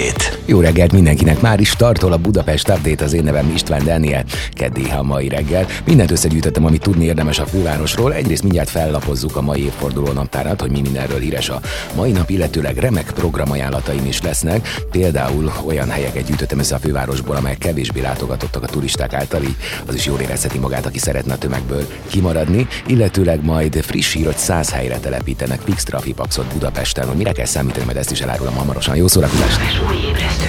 Update. Jó reggelt mindenkinek, már is startol a Budapest Update, az én nevem István Daniel, keddi a mai reggel. Mindent összegyűjtöttem, amit tudni érdemes a fővárosról. Egyrészt mindjárt fellapozzuk a mai évforduló naptárát, hogy mi mindenről híres a mai nap, illetőleg remek programajánlataim is lesznek. Például olyan helyeket gyűjtöttem össze a fővárosból, amelyek kevésbé látogatottak a turisták által, így az is jól érezheti magát, aki szeretne a tömegből kimaradni. Illetőleg majd friss hír, hogy száz helyre telepítenek fix trafipaxot Budapesten, hogy mire kell számítani, majd ezt is elárulom hamarosan. Jó szórakozást!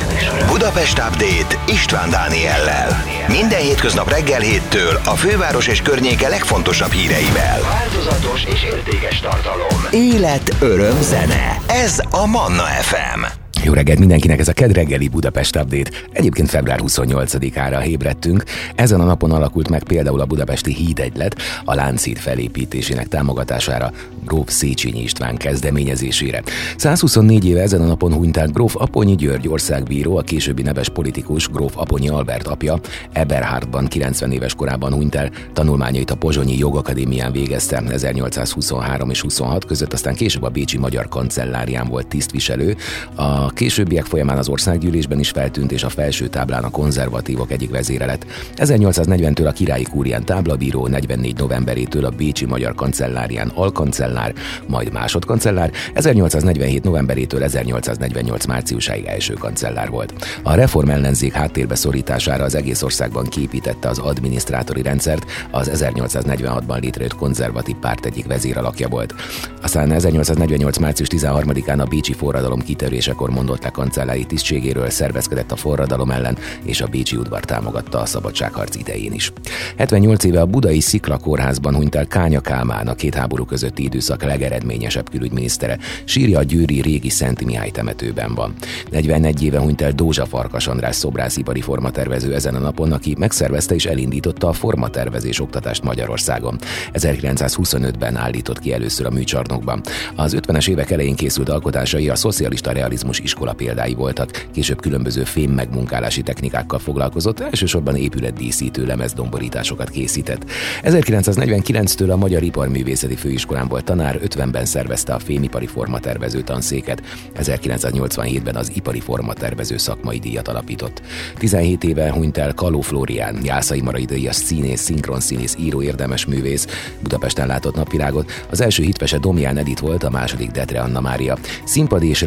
Budapest Update István Dániellel. Minden hétköznap reggel héttől a főváros és környéke legfontosabb híreivel. Változatos és értékes tartalom. Élet, öröm, zene. Ez a Manna FM. Jó reggelt mindenkinek, ez a KED reggeli Budapest Update. Egyébként február 28-ára ébredtünk. Ezen a napon alakult meg például a budapesti hídegylet a Lánchíd felépítésének támogatására Gróf Széchenyi István kezdeményezésére. 124 éve ezen a napon hunyt el Gróf Aponyi György országbíró, a későbbi neves politikus Gróf Aponyi Albert apja. Eberhardtban 90 éves korában hunyt el, tanulmányait a Pozsonyi Jogakadémián végezte 1823 és 26 között, aztán később a Bécsi Magyar Kancellárián volt tisztviselő. A későbbiek folyamán az országgyűlésben is feltűnt, és a felső táblán a konzervatívok egyik vezére lett. 1840-től a királyi kúrián táblabíró, 44 novemberétől a Bécsi Magyar Kancellárián alkancellár, majd másodkancellár, 1847 novemberétől 1848 márciusáig első kancellár volt. A reform ellenzék háttérbe szorítására az egész országban képítette az adminisztrátori rendszert, az 1846-ban létrejött konzervatív párt egyik vezéralakja volt. Aztán 1848. március 13-án a Bécsi forradalom kitörésekor mondott le kancellári tisztségéről, szervezkedett a forradalom ellen, és a Bécsi udvar támogatta a szabadságharc idején is. 78 éve a budai Szikla kórházban hunyt el Kánya Kálmán, a két háború közötti időszak legeredményesebb külügyminisztere. Sírja a győri régi Szent Mihály temetőben van. 41 éve hunyt el Dózsa Farkas András szobrászipari formatervező ezen a napon, aki megszervezte és elindította a formatervezés oktatást Magyarországon. 1925-ben állított ki először a műcsarnokban. Az 50-es évek elején készült alkotásai a szocialista realizmus iskola példái voltak, később különböző fém megmunkálási technikákkal foglalkozott, elsősorban épületdíszítő lemezdomborításokat készített. 1949-től a Magyar Iparművészeti Főiskolán volt tanár, 50-ben szervezte a fémipari formatervező tanszéket, 1987-ben az ipari formatervező szakmai díjat alapított. 17 éve hunyt el Kaló Flórián, Jászai Marai díjas színész, szinkronszínész, író, érdemes művész, Budapesten látott napvilágot. Az első hitvese Domján Edit volt, a második Detre Anna Mária. Színpadi és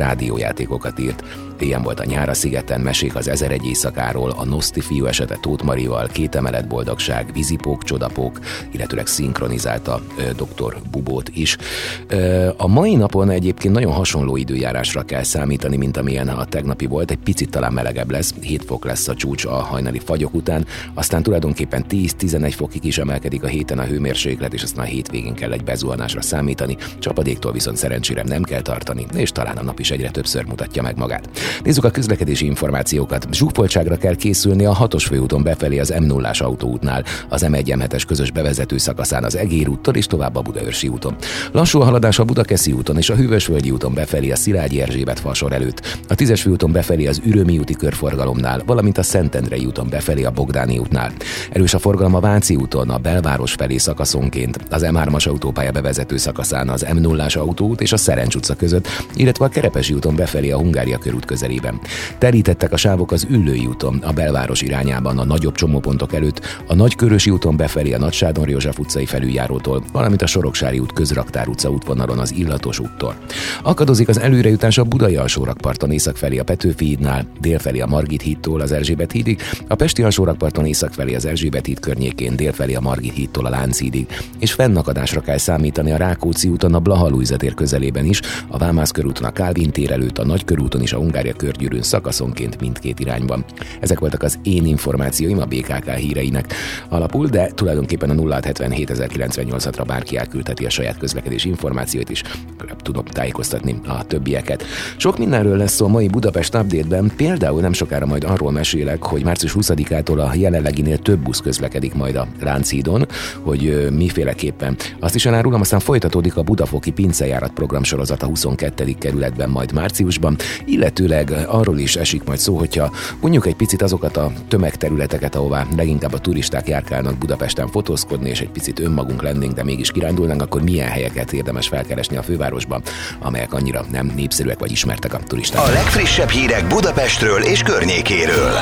rádiójátékokat írt. Ilyen volt a Nyára szigeten, mesék az Ezer egy éjszakáról, a Noszti fiú esete Tóth Marival, Két emelet boldogság, Vízipók, Csodapók, illetőleg szinkronizálta dr. Bubót is. Ö, a mai napon egyébként nagyon hasonló időjárásra kell számítani, mint amilyen a tegnapi volt. Egy picit talán melegebb lesz, 7 fok lesz a csúcs a hajnali fagyok után, aztán tulajdonképpen 10-11 fokig is emelkedik a héten a hőmérséklet, és aztán a hétvégén kell egy bezuhanásra számítani. Csapadéktól viszont szerencsére nem kell tartani, és talán a nap is egyre többször mutatja meg magát. Nézzük a közlekedési információkat. Zsúfoltságra kell készülni a hatos főúton befelé az m 0 autóútnál, az M1-M7-es közös bevezető szakaszán az Egér úttól és tovább a Budaörsi úton. Lassú a haladás a Budakeszi úton és a Hűvösvölgyi úton befelé a Szilágyi Erzsébet falsor előtt, a 10-es főúton befelé az Ürömi úti körforgalomnál, valamint a Szentendrei úton befelé a Bogdáni útnál. Erős a forgalom a Váci úton, a belváros felé szakaszonként, az M3-as autópálya bevezető szakaszán az m 0 autóút és a Szerencs utca között, illetve a Kerepesi úton befelé a Hungária körút közelében. Terítettek a sávok az Üllői úton, a belváros irányában, a nagyobb csomópontok előtt, a Nagykörösi úton befelé a Nagy Sándor József utcai felüljárótól, valamint a Soroksári út közraktár utca útvonalon az Illatos úttól. Akadozik az előrejutás a Budai alsórakparton észak felé a Petőfi hídnál, dél felé a Margit hídtól az Erzsébet hídig, a Pesti alsórakparton észak felé az Erzsébet híd környékén, dél felé a Margit hídtól a Lánchídig, és fennakadásra kell számítani a Rákóczi úton a Blaha tér közelében is, a Vámász körúton a Kálvin tér előtt, a Nagykörúton és a Hungária körgyűrűn szakaszonként mindkét irányban. Ezek voltak az én információim a BKK híreinek alapul, de tulajdonképpen a 0677 ra bárki elküldheti a saját közlekedési információit is, tudom tájékoztatni a többieket. Sok mindenről lesz szó a mai Budapest update-ben, például nem sokára majd arról mesélek, hogy március 20-ától a jelenleginél több busz közlekedik majd a Lánchídon, hogy miféleképpen. Azt is elárulom, aztán folytatódik a Budafoki pincejárat programsorozat a 22. kerületben majd márciusban, illetőleg arról is esik majd szó, hogyha mondjuk egy picit azokat a tömegterületeket, ahová leginkább a turisták járkálnak Budapesten fotózkodni, és egy picit önmagunk lennénk, de mégis kirándulnánk, akkor milyen helyeket érdemes felkeresni a fővárosban, amelyek annyira nem népszerűek vagy ismertek a turisták. A legfrissebb hírek Budapestről és környékéről.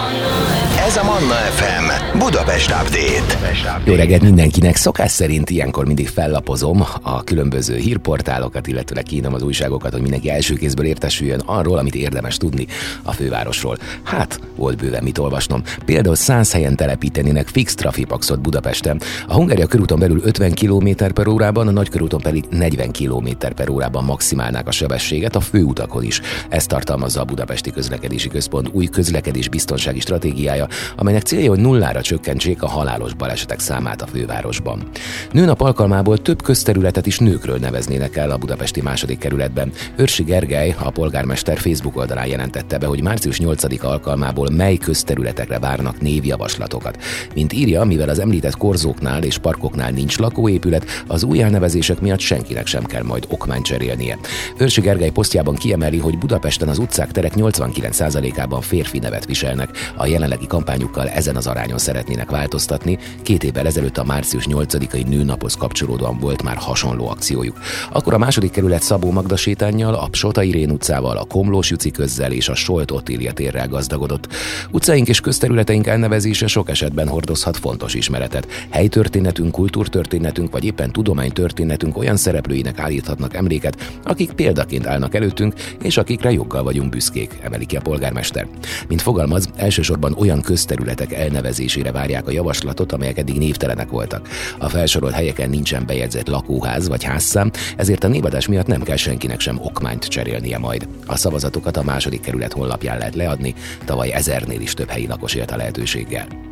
Ez a Manna FM Budapest Update. Jó reggelt mindenkinek! Szokás szerint ilyenkor mindig fellapozom a különböző hírportálokat, illetve kínom az újságokat, hogy mindenki első kézből értesüljön arról, amit érdemes tudni a fővárosról. Hát, volt bőven mit olvasnom. Például 100 helyen telepítenének fix trafipaxot Budapesten. A Hungária körúton belül 50 km per órában, a nagykörúton pedig 40 km per órában maximálnák a sebességet a főutakon is. Ezt tartalmazza a Budapesti Közlekedési Központ új közlekedés biztonsági stratégiája, amelynek célja, hogy nullára csökkentsék a halálos balesetek számát a fővárosban. Nőnap alkalmából több közterületet is nőkről neveznének el a budapesti második kerületben. Őrsi Gergely, a polgármester Facebook oldalán jelentette be, hogy március 8 alkalmából mely közterületekre várnak névjavaslatokat. Mint írja, mivel az említett korzóknál és parkoknál nincs lakóépület, az új elnevezések miatt senkinek sem kell majd okmányt cserélnie. Őrsi Gergely posztjában kiemeli, hogy Budapesten az utcák terek 89%-ában férfi nevet viselnek. A jelenlegi kampányukkal ezen az arányon szeretnének változtatni. Két évvel ezelőtt a március 8-ai nőnaphoz kapcsolódóan volt már hasonló akciójuk. Akkor a második kerület Szabó Magda sétányjal, a Psota Irén utcával, a Komlós Juci közzel és a Solt Ottilia térrel gazdagodott. Utcáink és közterületeink elnevezése sok esetben hordozhat fontos ismeretet. Helytörténetünk, kultúrtörténetünk vagy éppen tudománytörténetünk olyan szereplőinek állíthatnak emléket, akik példaként állnak előttünk, és akikre joggal vagyunk büszkék, emeli ki a polgármester. Mint fogalmaz, elsősorban olyan közterületek elnevezésére várják a javaslatot, amelyek eddig névtelenek voltak. A felsorolt helyeken nincsen bejegyzett lakóház vagy házszám, ezért a névadás miatt nem kell senkinek sem okmányt cserélnie majd. A szavazatokat a második kerület honlapján lehet leadni, tavaly ezernél is több helyi lakos élt a lehetőséggel.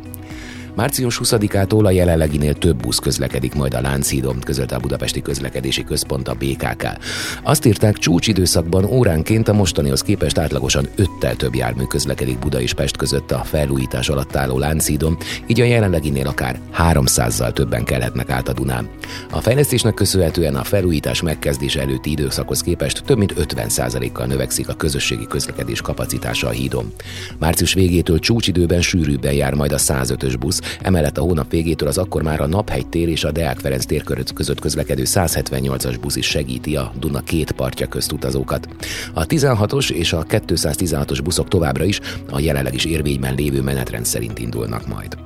Március 20-ától a jelenleginél több busz közlekedik majd a Lánchídon, közölte a Budapesti Közlekedési Központ a BKK. Azt írták, csúcsidőszakban óránként a mostanihoz képest átlagosan öttel több jármű közlekedik Buda és Pest között a felújítás alatt álló Lánchídon, így a jelenleginél akár 300-zal többen kelhetnek át a Dunán. A fejlesztésnek köszönhetően a felújítás megkezdése előtti időszakhoz képest több mint 50%-kal növekszik a közösségi közlekedés kapacitása a hídon. Március végétől csúcsidőben sűrűbben jár majd a 105-ös busz, emellett a hónap végétől az akkor már a Naphegy tér és a Deák Ferenc tér között közlekedő 178-as busz is segíti a Duna két partja közt utazókat. A 16-os és a 216-os buszok továbbra is a jelenleg is érvényben lévő menetrend szerint indulnak majd.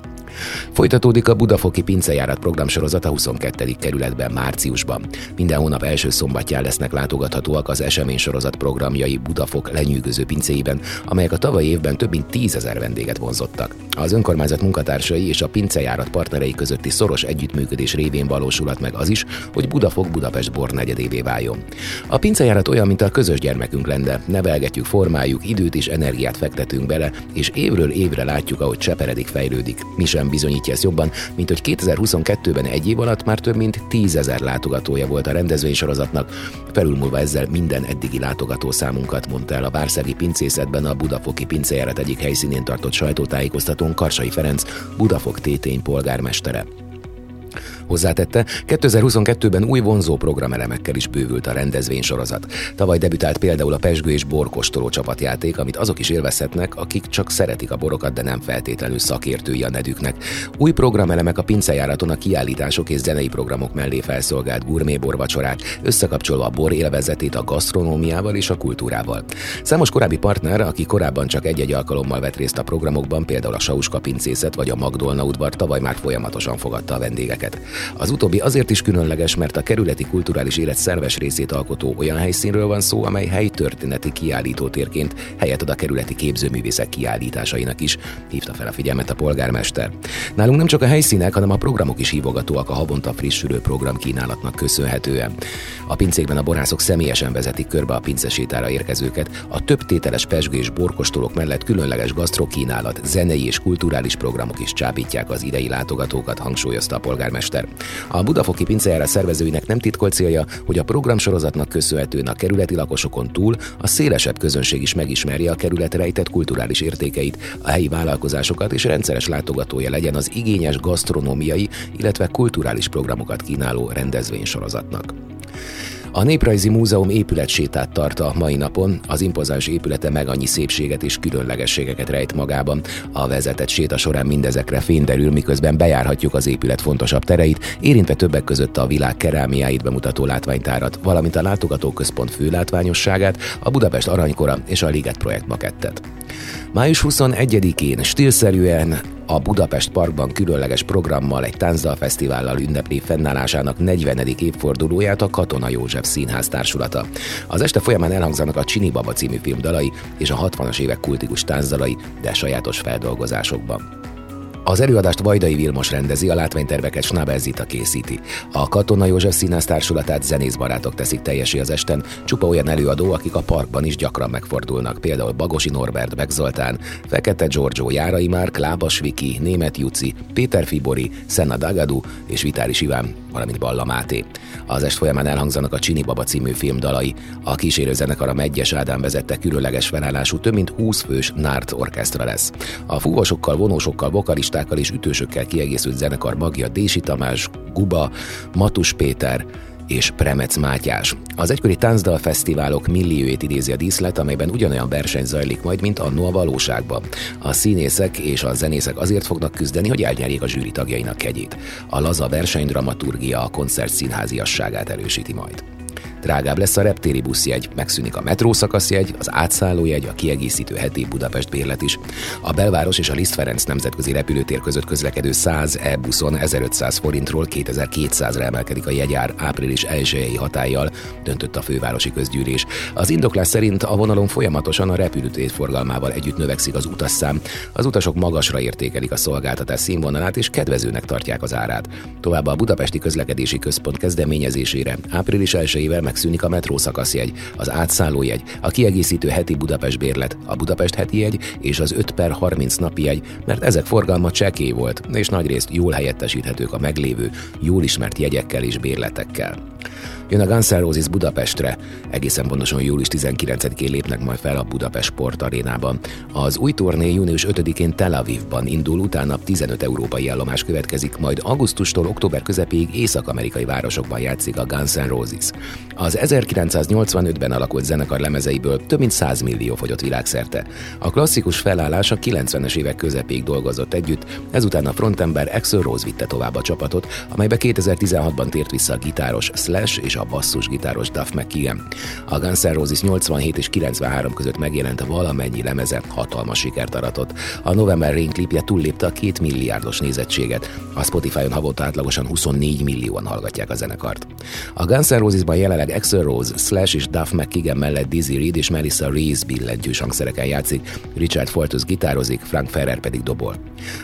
Folytatódik a Budafoki Pincejárat programsorozat a 22. kerületben márciusban. Minden hónap első szombatján lesznek látogathatóak az esemény sorozat programjai Budafok lenyűgöző pincéiben, amelyek a tavalyi évben több mint tízezer vendéget vonzottak. Az önkormányzat munkatársai és a pincejárat partnerei közötti szoros együttműködés révén valósulhat meg az is, hogy Budafok Budapest bornegyedévé váljon. A pincejárat olyan, mint a közös gyermekünk lenne, nevelgetjük, formáljuk, időt és energiát fektetünk bele, és évről évre látjuk, ahogy cseperedik, fejlődik. Mi sem bizonyítja ezt jobban, mint hogy 2022-ben egy év alatt már több mint tízezer látogatója volt a rendezvénysorozatnak, felülmúlva ezzel minden eddigi látogató számunkat, mondta el a Várszegi pincészetben a Budafoki pincejárat egyik helyszínén tartott sajtótájékoztatón Karsai Ferenc, Budafok tétény polgármestere. Hozzátette, 2022-ben új vonzó programelemekkel is bővült a rendezvénysorozat. Tavaly debütált például a pesgő és borkostoló csapatjáték, amit azok is élvezhetnek, akik csak szeretik a borokat, de nem feltétlenül szakértői a nedüknek. Új programelemek a pincejáraton a kiállítások és zenei programok mellé felszolgált gurmé borvacsorák, összekapcsolva a bor élvezetét a gasztronómiával és a kultúrával. Számos korábbi partner, aki korábban csak egy-egy alkalommal vett részt a programokban, például a Sauska pincészet vagy a Magdolna udvar tavaly már folyamatosan fogadta a vendégeket. Az utóbbi azért is különleges, mert a kerületi kulturális élet szerves részét alkotó olyan helyszínről van szó, amely helyi történeti kiállítótérként helyet ad a kerületi képzőművészek kiállításainak is, hívta fel a figyelmet a polgármester. Nálunk nem csak a helyszínek, hanem a programok is hívogatóak a havonta frissülő program kínálatnak köszönhetően. A pincékben a borászok személyesen vezetik körbe a pincesétára érkezőket, a több tételes pesgő és borkostolók mellett különleges gasztrokínálat, zenei és kulturális programok is csábítják az idei látogatókat, hangsúlyozta a polgármester. A Budafoki pincejára szervezőinek nem titkolt célja, hogy a programsorozatnak köszönhetően a kerületi lakosokon túl a szélesebb közönség is megismerje a kerület rejtett kulturális értékeit, a helyi vállalkozásokat és rendszeres látogatója legyen az igényes gasztronómiai, illetve kulturális programokat kínáló rendezvénysorozatnak. A Néprajzi Múzeum épületsétát tart a mai napon, az impozáns épülete meg annyi szépséget és különlegességeket rejt magában. A vezetett séta során mindezekre fény derül, miközben bejárhatjuk az épület fontosabb tereit, érintve többek között a világ kerámiáit bemutató látványtárat, valamint a látogatóközpont főlátványosságát, a Budapest Aranykora és a Liget projekt makettet. Május 21-én stílszerűen a Budapest Parkban különleges programmal egy táncdalfesztivállal ünnepli fennállásának 40. évfordulóját a Katona József Színház társulata. Az este folyamán elhangzanak a Csini Baba című film dalai és a 60-as évek kultikus táncdalai, de sajátos feldolgozásokban. Az előadást Vajdai Vilmos rendezi, a látványterveket Schnabel Zita készíti. A Katona József Színház társulatát zenészbarátok teszik teljesé az esten, csupa olyan előadó, akik a parkban is gyakran megfordulnak, például Bagosi Norbert, Begzoltán, Fekete Giorgio, Járai Márk, Lábas Viki, Német Juci, Péter Fibori, Senna Dagadu és Vitáris Iván, valamint Balla Máté. Az est folyamán elhangzanak a Csini Baba című film dalai. A kísérő zenekar a Megyes Ádám vezette különleges felállású több mint 20 fős nárt orkesztra lesz. A fúvosokkal, vonósokkal, vokalistákkal és ütősökkel kiegészült zenekar magja Dési Tamás, Guba, Matus Péter, és Premec Mátyás. Az egykori táncdal fesztiválok millióét idézi a díszlet, amelyben ugyanolyan verseny zajlik majd, mint annó a valóságban. A színészek és a zenészek azért fognak küzdeni, hogy elnyerjék a zsűri tagjainak kegyét. A laza versenydramaturgia a koncert színháziasságát erősíti majd. Drágább lesz a reptéri buszjegy, megszűnik a metrószakaszjegy, az átszállójegy, a kiegészítő heti Budapest bérlet is. A belváros és a Liszt Ferenc nemzetközi repülőtér között közlekedő 100 e-buszon 1500 forintról 2200-ra emelkedik a jegyár április 1 hatállyal, döntött a fővárosi közgyűlés. Az indoklás szerint a vonalon folyamatosan a repülőtér forgalmával együtt növekszik az utasszám. Az utasok magasra értékelik a szolgáltatás színvonalát és kedvezőnek tartják az árát. Továbbá a Budapesti Közlekedési Központ kezdeményezésére április 1 megszűnik a metró szakaszjegy, az átszállójegy, a kiegészítő heti Budapest bérlet, a Budapest heti jegy és az 5 per 30 napi jegy, mert ezek forgalma csekély volt, és nagyrészt jól helyettesíthetők a meglévő, jól ismert jegyekkel és bérletekkel. Jön a Guns N' Roses Budapestre, egészen pontosan július 19-én lépnek majd fel a Budapest Sport Arénában. Az új turné június 5-én Tel Avivban indul, utána 15 európai állomás következik, majd augusztustól október közepéig észak-amerikai városokban játszik a Guns N' Roses. Az 1985-ben alakult zenekar lemezeiből több mint 100 millió fogyott világszerte. A klasszikus felállás a 90-es évek közepéig dolgozott együtt, ezután a frontember Axel Rose vitte tovább a csapatot, amelybe 2016-ban tért vissza a gitáros Slash és a basszusgitáros Duff McKean. A Guns N' Roses 87 és 93 között megjelent valamennyi lemeze hatalmas sikert aratott. A November Rain klipje túllépte a két milliárdos nézettséget. A Spotify-on havonta átlagosan 24 millióan hallgatják a zenekart. A Guns N' Roses-ban jelenleg Axel Rose, Slash és Duff McKagan mellett Dizzy Reed és Melissa Reese billentyűs hangszereken játszik, Richard Fortus gitározik, Frank Ferrer pedig dobol.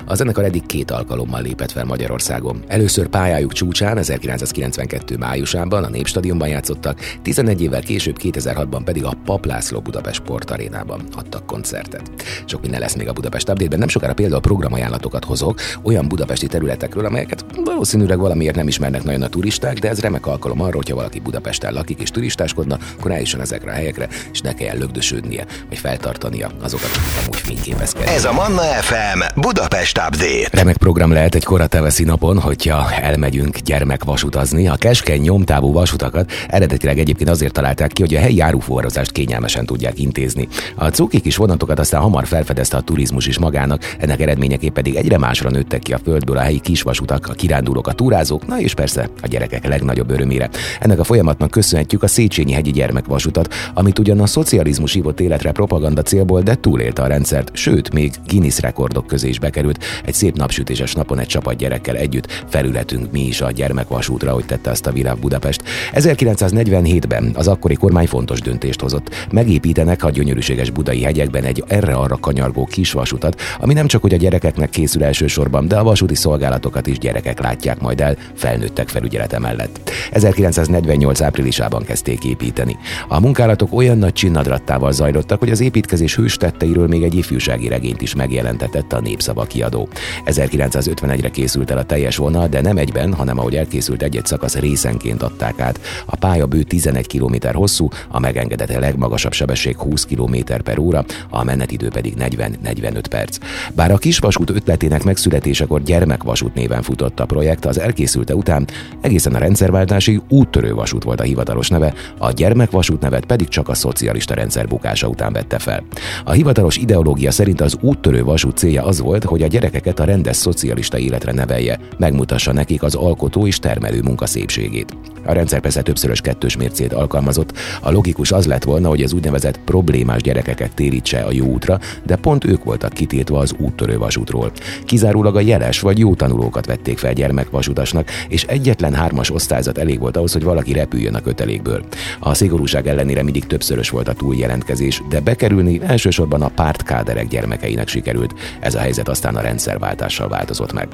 A zenekar eddig két alkalommal lépett fel Magyarországon. Először pályájuk csúcsán 1992 májusában a Népstadionban játszottak, 11 évvel később 2006-ban pedig a Pap László Budapest Sportarénában adtak koncertet. Sok minden lesz még a Budapest update nem sokára például programajánlatokat hozok olyan budapesti területekről, amelyeket valószínűleg valamiért nem ismernek nagyon a turisták, de ez remek alkalom arra, hogyha valaki Budapesten lakik és turistáskodna, akkor eljusson ezekre a helyekre, és ne kelljen lögdösödnie, vagy feltartania azokat, akik amúgy fényképezkednek. Ez a Manna FM Budapest Update. Remek program lehet egy korateveszi napon, hogyha elmegyünk gyermekvasutazni. A keskeny nyomtávú vasutakat eredetileg egyébként azért találták ki, hogy a helyi árufuvarozást kényelmesen tudják intézni. A cukik is vonatokat aztán hamar felfedezte a turizmus is magának, ennek eredményeképp pedig egyre másra nőttek ki a földből a helyi kisvasutak, a kirándulók, a túrázók, na és persze a gyerekek legnagyobb örömére. Ennek a folyamatnak köszönhetjük a Széchenyi hegyi gyermekvasutat, amit ugyan a szocializmus hívott életre propaganda célból, de túlélte a rendszert, sőt, még Guinness rekordok közé is bekerült. Egy szép napsütéses napon egy csapat gyerekkel együtt felületünk mi is a gyermekvasútra, hogy tette azt a világ Budapest. 1947-ben az akkori kormány fontos döntést hozott. Megépítenek a gyönyörűséges budai hegyekben egy erre-arra kanyargó kisvasutat, ami nem csak hogy a gyerekeknek készül elsősorban, de a vasúti szolgálatokat is gyerekek látják majd el felnőttek felügyelete mellett. 1948 áprilisában kezdték építeni. A munkálatok olyan nagy csinnadrattával zajlottak, hogy az építkezés hőstetteiről még egy ifjúsági regényt is megjelentetett a Népszava kiadó. 1951-re készült el a teljes vonal, de nem egyben, hanem ahogy elkészült egy-egy szakasz részenként adták át pályát. A pálya bő 11 km hosszú, a megengedett legmagasabb sebesség 20 km per óra, a menetidő pedig 40-45 perc. Bár a kisvasút ötletének megszületésekor gyermekvasút néven futott a projekt, az elkészülte után egészen a rendszerváltásig úttörő vasút volt a hivatalos neve, a gyermekvasút nevet pedig csak a szocialista rendszer bukása után vette fel. A hivatalos ideológia szerint az úttörő vasút célja az volt, hogy a gyerekeket a rendes szocialista életre nevelje, megmutassa nekik az alkotó és termelő munka szépségét. A rendszer persze többszörös kettős mércét alkalmazott. A logikus az lett volna, hogy az úgynevezett problémás gyerekeket térítse a jó útra, de pont ők voltak kitétve az úttörő vasútról. Kizárólag a jeles vagy jó tanulókat vették fel gyermekvasutasnak, és egyetlen hármas osztályzat elég volt ahhoz, hogy valaki repüljön a kötelékből. A szigorúság ellenére mindig többszörös volt a túljelentkezés, de bekerülni elsősorban a pártkáderek gyermekeinek sikerült. Ez a helyzet aztán a rendszerváltással változott meg.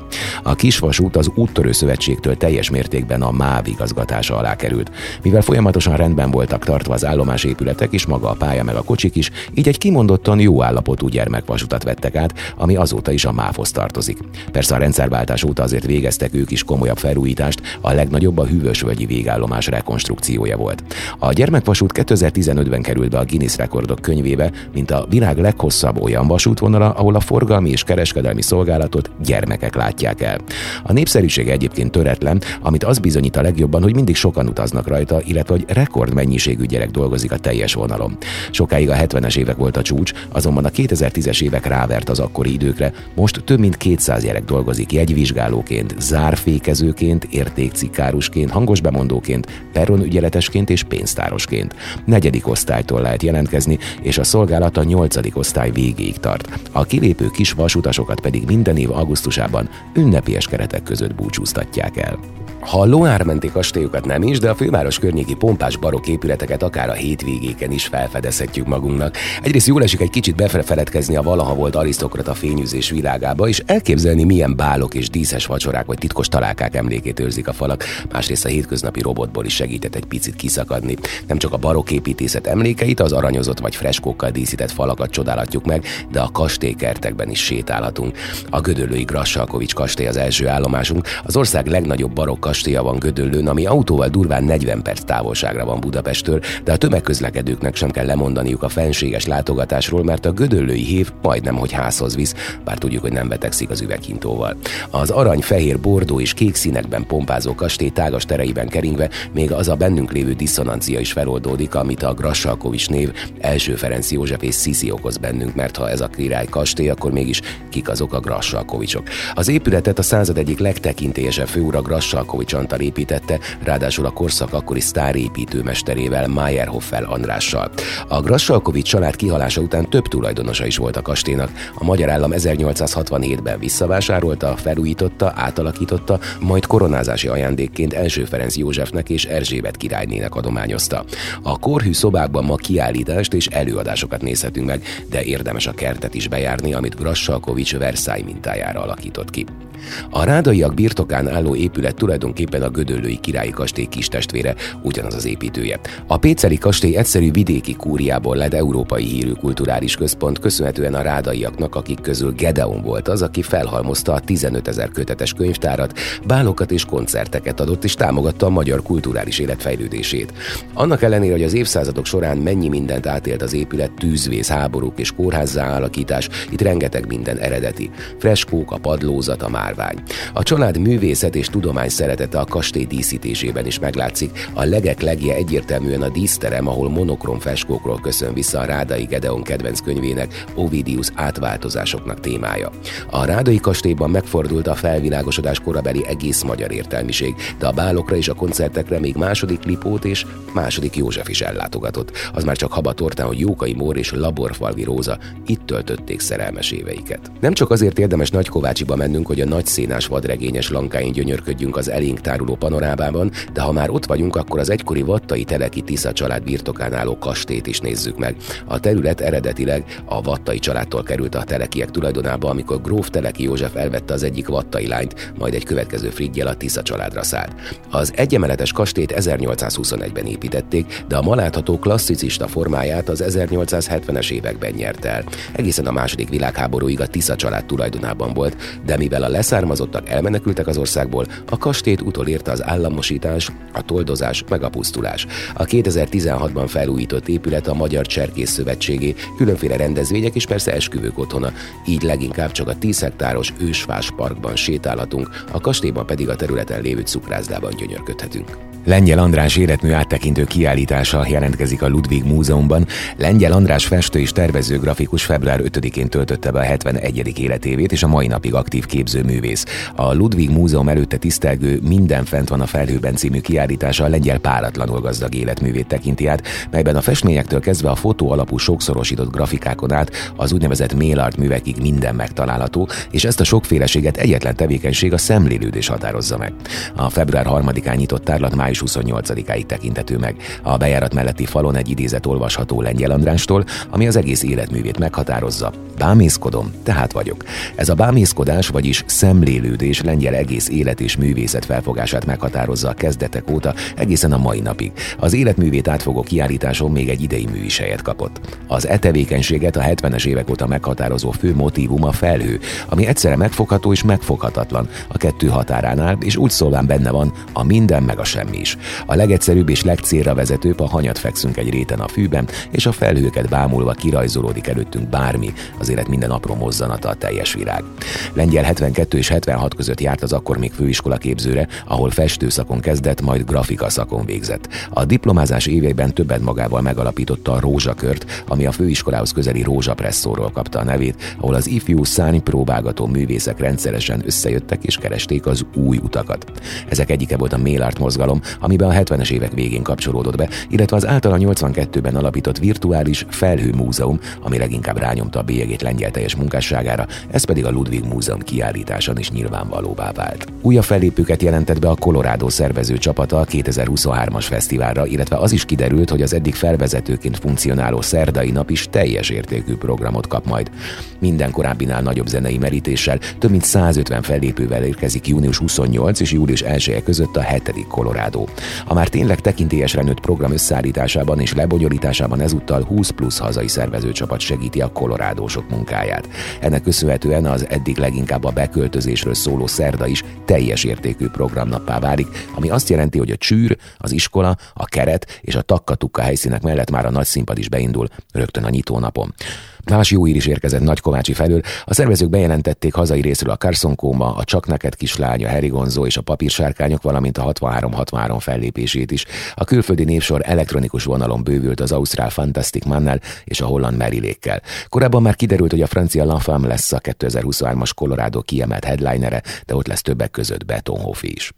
A kisvasút az úttörő szövetségtől teljes mértékben a MÁV igazgatása alá került. Mivel folyamatosan rendben voltak tartva az állomásépületek és maga a pálya meg a kocsik is, így egy kimondottan jó állapotú gyermekvasutat vettek át, ami azóta is a MÁV-hoz tartozik. Persze a rendszerváltás óta azért végeztek ők is komolyabb felújítást, a legnagyobb a hűvösvölgyi végállomás rekonstrukciója volt. A gyermekvasút 2015-ben került be a Guinness rekordok könyvébe, mint a világ leghosszabb olyan vasútvonala, ahol a forgalmi és kereskedelmi szolgálatot gyermekek látják el. A népszerűség egyébként töretlen, amit az bizonyít a legjobban, hogy mindig sokan utaznak rajta, illetve hogy rekordmennyiségű gyerek dolgozik a teljes vonalon. Sokáig a 70-es évek volt a csúcs, azonban a 2010-es évek rávert az akkori időkre, most több mint 200 gyerek dolgozik jegyvizsgálóként, zárfékezőként, értékcikárusként, hangos bemondóként, peronügyeletesként és pénztárosként. Negyedik osztálytól lehet jelentkezni, és a szolgálat a nyolcadik osztály végéig tart. A kilépő kis vasutasokat pedig minden év augusztusában ünnepélyes keretek között búcsúztatják el. Ha a Loármenti kastélyokat nem is, de a főváros környéki pompás barok épületeket akár a hétvégéken is felfedezhetjük magunknak. Egyrészt jól esik egy kicsit befeledkezni a valaha volt arisztokrata fényűzés világába, és elképzelni, milyen bálok és díszes vacsorák vagy titkos találkák emlékét őrzik a falak. Másrészt a hétköznapi robotból is segített egy picit kiszakadni. Nem csak a barok építészet emlékeit, az aranyozott vagy freskókkal díszített falakat csodálhatjuk meg, de a kastélykertekben is sétálhatunk. A Gödöllői Grassalkovics kastély az első állomásunk, az ország legnagyobb barokk kastélya van Gödöllőn, ami autóval durván 40 perc távolságra van Budapesttől, de a tömegközlekedőknek sem kell lemondaniuk a fenséges látogatásról, mert a gödöllői hév majdnem, hogy házhoz visz, bár tudjuk, hogy nem betegszik az üveghintóval. Az arany, fehér, bordó és kék színekben pompázó kastély tágas tereiben keringve még az a bennünk lévő diszonancia is feloldódik, amit a Grassalkovics név első Ferenc József és Sziszi okoz bennünk, mert ha ez a király kastély, akkor mégis kik azok a Grassalkovicsok. Az épületet a század egyik legtekintélyesebb főura Grassalkovics Antal építette, ráadásul a korszak akkori sztárépítőmesterével Meyerhoffel Andrással. A Grassalkovics család kihalása után több tulajdonosa is volt a kastélynak. A magyar állam 1867-ben visszavásárolta, felújította, átalakította, majd koronázási ajándékként első Ferenc Józsefnek és Erzsébet királynének adományozta. A korhű szobákban ma kiállítást és előadásokat nézhetünk meg, de érdemes a kertet is bejárni, amit Grassalkovics Versailles mintájára alakított ki. A rádaiak birtokán álló épület tulajdonképpen a Gödöllői királyi kastély kis testvére, ugyanaz az építője. A Péceli kastély egyszerű vidéki kúriából lett európai hírű kulturális központ, köszönhetően a rádaiaknak, akik közül Gedeon volt az, aki felhalmozta a 15 ezer kötetes könyvtárat, bálokat és koncerteket adott, és támogatta a magyar kulturális élet fejlődését. Annak ellenére, hogy az évszázadok során mennyi mindent átélt az épület, tűzvész, háborúk és kórházzá alakítás, itt rengeteg minden eredeti. Freskók, a padlózat, a már márvány. A család művészet és tudomány szeretete a kastély díszítésében is meglátszik. A legek legje egyértelműen a díszterem, ahol monokrom feskókról köszön vissza a Rádai Gedeon kedvenc könyvének Ovidius átváltozásoknak témája. A Rádai kastélyban megfordult a felvilágosodás korabeli egész magyar értelmiség, de a bálokra és a koncertekre még második Lipót és második József is ellátogatott. Az már csak habatortán, hogy Jókai Mór és Laborfalvi Róza itt töltötték szerelmes éveiket. Nem csak azért érdemes Nagykovácsiba mennünk, hogy a nagy szénás vadregényes lankáin gyönyörködjünk az elénk táruló panorámában, de ha már ott vagyunk, akkor az egykori vattai teleki Tisza család birtokán álló kastét is nézzük meg. A terület eredetileg a vattai családtól került a telekiek tulajdonába, amikor gróf Teleki József elvette az egyik vattai lányt, majd egy következő friggyel a Tisza családra szállt. Az egyemeletes kastét 1821-ben építették, de a ma látható klasszicista formáját az 1870-es években nyert el. Egészen a második világháborúig a Tisza család tulajdonában volt, de mivel a lesz leszármazottak elmenekültek az országból, a kastélyt utolérte az államosítás, a toldozás meg a pusztulás. A 2016-ban felújított épület a Magyar Cserkész Szövetségé, különféle rendezvények és persze esküvők otthona, így leginkább csak a 10 hektáros ősfás parkban sétálhatunk, a kastélyban pedig a területen lévő cukrászdában gyönyörködhetünk. Lengyel András életmű áttekintő kiállítása jelentkezik a Ludwig Múzeumban. Lengyel András festő és tervező grafikus február 5-én töltötte be a 71. életévét, és a mai napig aktív képzőművész. A Ludwig Múzeum előtte tisztelgő Minden fent van a felhőben című kiállítása a lengyel páratlanul gazdag életművét tekinti át, melyben a festményektől kezdve a fotó alapú sokszorosított grafikákon át az úgynevezett mail art művekig minden megtalálható, és ezt a sokféleséget egyetlen tevékenység a szemlélődés határozza meg. A február 3-án nyitott tárlat május május 28-áig tekintető meg. A bejárat melletti falon egy idézet olvasható Lengyel Andrástól, ami az egész életművét meghatározza. Bámészkodom, tehát vagyok. Ez a bámészkodás, vagyis szemlélődés lengyel egész élet és művészet felfogását meghatározza a kezdetek óta egészen a mai napig. Az életművét átfogó kiállításon még egy idei mű is helyet kapott. Az e tevékenységet a 70-es évek óta meghatározó fő motívum a felhő, ami egyszerre megfogható és megfoghatatlan a kettő határánál, és úgy szólván benne van a minden meg a semmi is. A legegyszerűbb és legcélra vezetőbb a hanyat fekszünk egy réten a fűben, és a felhőket bámulva kirajzolódik előttünk bármi, az élet minden apró mozzanata a teljes virág. Lengyel 72 és 76 között járt az akkor még főiskola képzőre, ahol festőszakon kezdett, majd grafika szakon végzett. A diplomázás éveiben többet magával megalapította a Rózsakört, ami a főiskolához közeli Rózsapresszóról kapta a nevét, ahol az ifjú szány próbálgató művészek rendszeresen összejöttek és keresték az új utakat. Ezek egyike volt a Mélart mozgalom, amiben a 70-es évek végén kapcsolódott be, illetve az általa 82-ben alapított virtuális felhőmúzeum, ami leginkább rányomta a bélyegét lengyel teljes munkásságára, ez pedig a Ludwig Múzeum kiállításon is nyilvánvalóvá vált. Újabb fellépőket jelentett be a Colorado szervező csapata a 2023-as fesztiválra, illetve az is kiderült, hogy az eddig felvezetőként funkcionáló szerdai nap is teljes értékű programot kap majd. Minden korábbinál nagyobb zenei merítéssel, több mint 150 fellépővel érkezik június 28 és július 1 között a 7. Colorado a már tényleg tekintélyesre nőtt program összeállításában és lebonyolításában ezúttal 20 plusz hazai szervezőcsapat segíti a kolorádósok munkáját. Ennek köszönhetően az eddig leginkább a beköltözésről szóló szerda is teljes értékű programnappá válik, ami azt jelenti, hogy a csűr, az iskola, a keret és a takkatukka helyszínek mellett már a nagy színpad is beindul rögtön a nyitónapon. Más jó ír is érkezett Nagykovácsi felől. A szervezők bejelentették hazai részről a Carson Kóma, a Csak neked kislány, a Harry és a Papírsárkányok, valamint a 63-63 fellépését is. A külföldi névsor elektronikus vonalon bővült az Ausztrál Fantastic Mannel és a holland Merilékkel. Korábban már kiderült, hogy a francia La Femme lesz a 2023-as Colorado kiemelt headlinere, de ott lesz többek között Betonhoff is.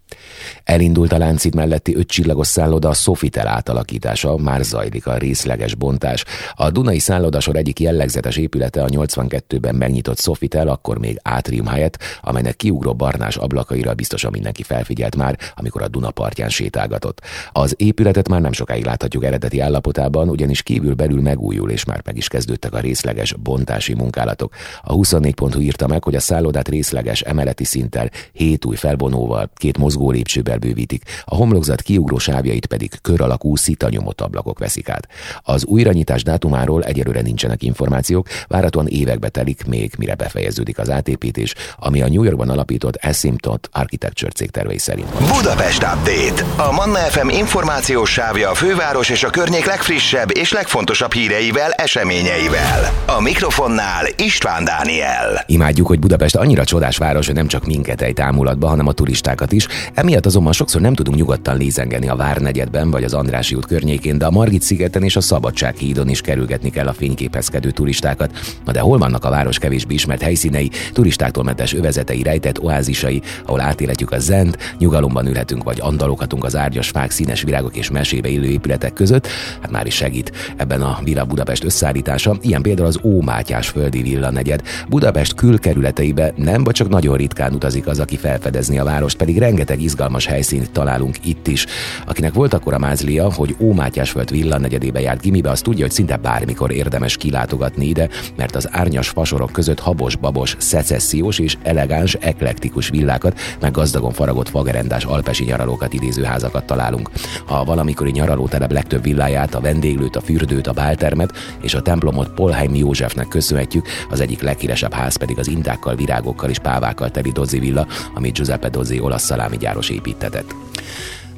Elindult a láncid melletti ötcsillagos szálloda a Sofitel átalakítása, már zajlik a részleges bontás. A Dunai szállodasor egyik jellegzetes természetes épülete a 82-ben megnyitott Sofitel, akkor még átrium helyett, amelynek kiugró barnás ablakaira biztosan mindenki felfigyelt már, amikor a Duna partján sétálgatott. Az épületet már nem sokáig láthatjuk eredeti állapotában, ugyanis kívül belül megújul, és már meg is kezdődtek a részleges bontási munkálatok. A 24.hu írta meg, hogy a szállodát részleges emeleti szinttel, hét új felvonóval, két mozgó lépcsővel bővítik, a homlokzat kiugró sávjait pedig kör alakú szitanyomott ablakok veszik át. Az újranyitás dátumáról egyelőre nincsenek információk, információk, várhatóan évekbe telik még, mire befejeződik az átépítés, ami a New Yorkban alapított Asymptot Architecture cég tervei szerint. Budapest Update. A Manna FM információs sávja a főváros és a környék legfrissebb és legfontosabb híreivel, eseményeivel. A mikrofonnál István Dániel. Imádjuk, hogy Budapest annyira csodás város, hogy nem csak minket egy támulatba, hanem a turistákat is. Emiatt azonban sokszor nem tudunk nyugodtan lézengeni a Várnegyedben vagy az Andrási út környékén, de a Margit szigeten és a Szabadság hídon is kerülgetni kell a fényképezkedő turistákat turistákat. Na de hol vannak a város kevésbé ismert helyszínei, turistáktól mentes övezetei, rejtett oázisai, ahol átéletjük a zent, nyugalomban ülhetünk vagy andaloghatunk az árgyas fák, színes virágok és mesébe illő épületek között, hát már is segít ebben a Villa Budapest összeállítása, ilyen például az Ómátyás földi villa negyed. Budapest külkerületeibe nem, vagy csak nagyon ritkán utazik az, aki felfedezni a várost, pedig rengeteg izgalmas helyszínt találunk itt is. Akinek volt akkor a mázlia, hogy Ómátyás föld villa negyedébe járt gimibe, az tudja, hogy szinte bármikor érdemes kilátogatni ide, mert az árnyas fasorok között habos-babos, szecessziós és elegáns, eklektikus villákat, meg gazdagon faragott fagerendás alpesi nyaralókat idéző házakat találunk. A valamikori nyaralótelep legtöbb villáját, a vendéglőt, a fürdőt, a báltermet és a templomot Polheim Józsefnek köszönhetjük, az egyik leghíresebb ház pedig az intákkal, virágokkal és pávákkal teli Dozzi villa, amit Giuseppe Dozzi olasz szalámigyáros építetett.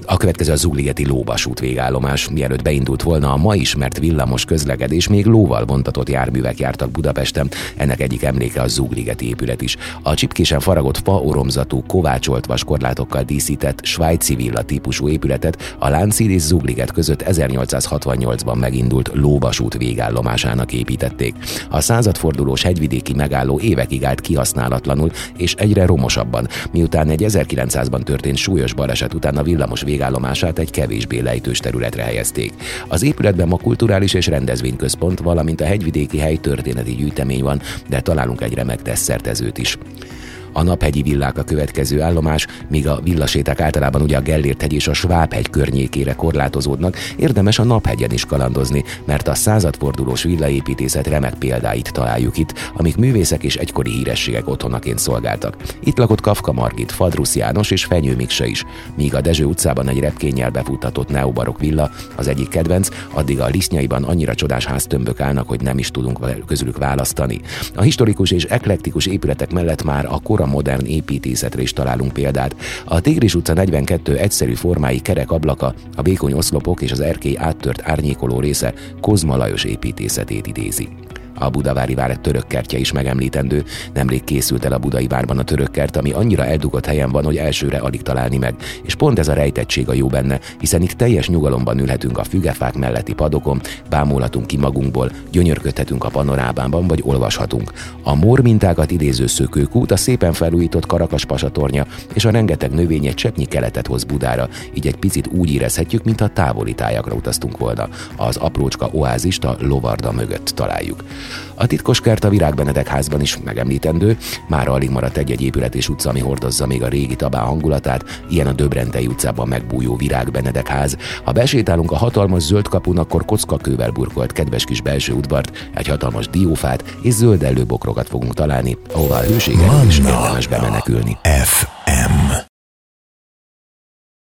A következő a Zugligeti lóvasút végállomás. Mielőtt beindult volna a ma ismert villamos közlekedés, még lóval vontatott járművek jártak Budapesten. Ennek egyik emléke a Zugligeti épület is. A csipkésen faragott fa oromzatú, kovácsolt vaskorlátokkal díszített svájci villa típusú épületet a Lánchíd és Zugliget között 1868-ban megindult lóvasút végállomásának építették. A századfordulós hegyvidéki megálló évekig állt kihasználatlanul és egyre romosabban, miután egy 1900-ban történt súlyos baleset után a villamos végállomását egy kevésbé lejtős területre helyezték. Az épületben ma kulturális és rendezvényközpont, valamint a hegyvidéki hely történeti gyűjtemény van, de találunk egy remek desszertezőt is. A naphegyi villák a következő állomás, míg a villaséták általában ugye a Gellért hegy és a Sváb-hegy környékére korlátozódnak, érdemes a naphegyen is kalandozni, mert a századfordulós villaépítészet remek példáit találjuk itt, amik művészek és egykori hírességek otthonaként szolgáltak. Itt lakott Kafka Margit, Fadrusz János és Fenyő Miksa is, míg a Dezső utcában egy repkénnyel befuttatott neobarok villa, az egyik kedvenc, addig a lisznyaiban annyira csodás háztömbök állnak, hogy nem is tudunk közülük választani. A historikus és eklektikus épületek mellett már a kor akkora modern építészetre is találunk példát. A Tigris utca 42 egyszerű formái kerek ablaka, a vékony oszlopok és az erkély áttört árnyékoló része Kozma Lajos építészetét idézi. A Budavári vár török kertje is megemlítendő. Nemrég készült el a Budai várban a török kert, ami annyira eldugott helyen van, hogy elsőre alig találni meg. És pont ez a rejtettség a jó benne, hiszen itt teljes nyugalomban ülhetünk a fügefák melletti padokon, bámulhatunk ki magunkból, gyönyörködhetünk a panorámában, vagy olvashatunk. A mór mintákat idéző szökőkút, a szépen felújított karakas pasatornya és a rengeteg növény egy cseppnyi keletet hoz Budára, így egy picit úgy érezhetjük, mintha távoli tájakra utaztunk volna. Az aprócska oázist a lovarda mögött találjuk. A titkos kert a Virágbenedek házban is megemlítendő, már alig maradt egy-egy épület és utca, ami hordozza még a régi tabá hangulatát, ilyen a Döbrentei utcában megbújó Virágbenedek ház. Ha besétálunk a hatalmas zöld kapun, akkor kockakővel burkolt kedves kis belső udvart, egy hatalmas diófát és zöld előbokrokat fogunk találni, ahová a hőségen is érdemes bemenekülni. F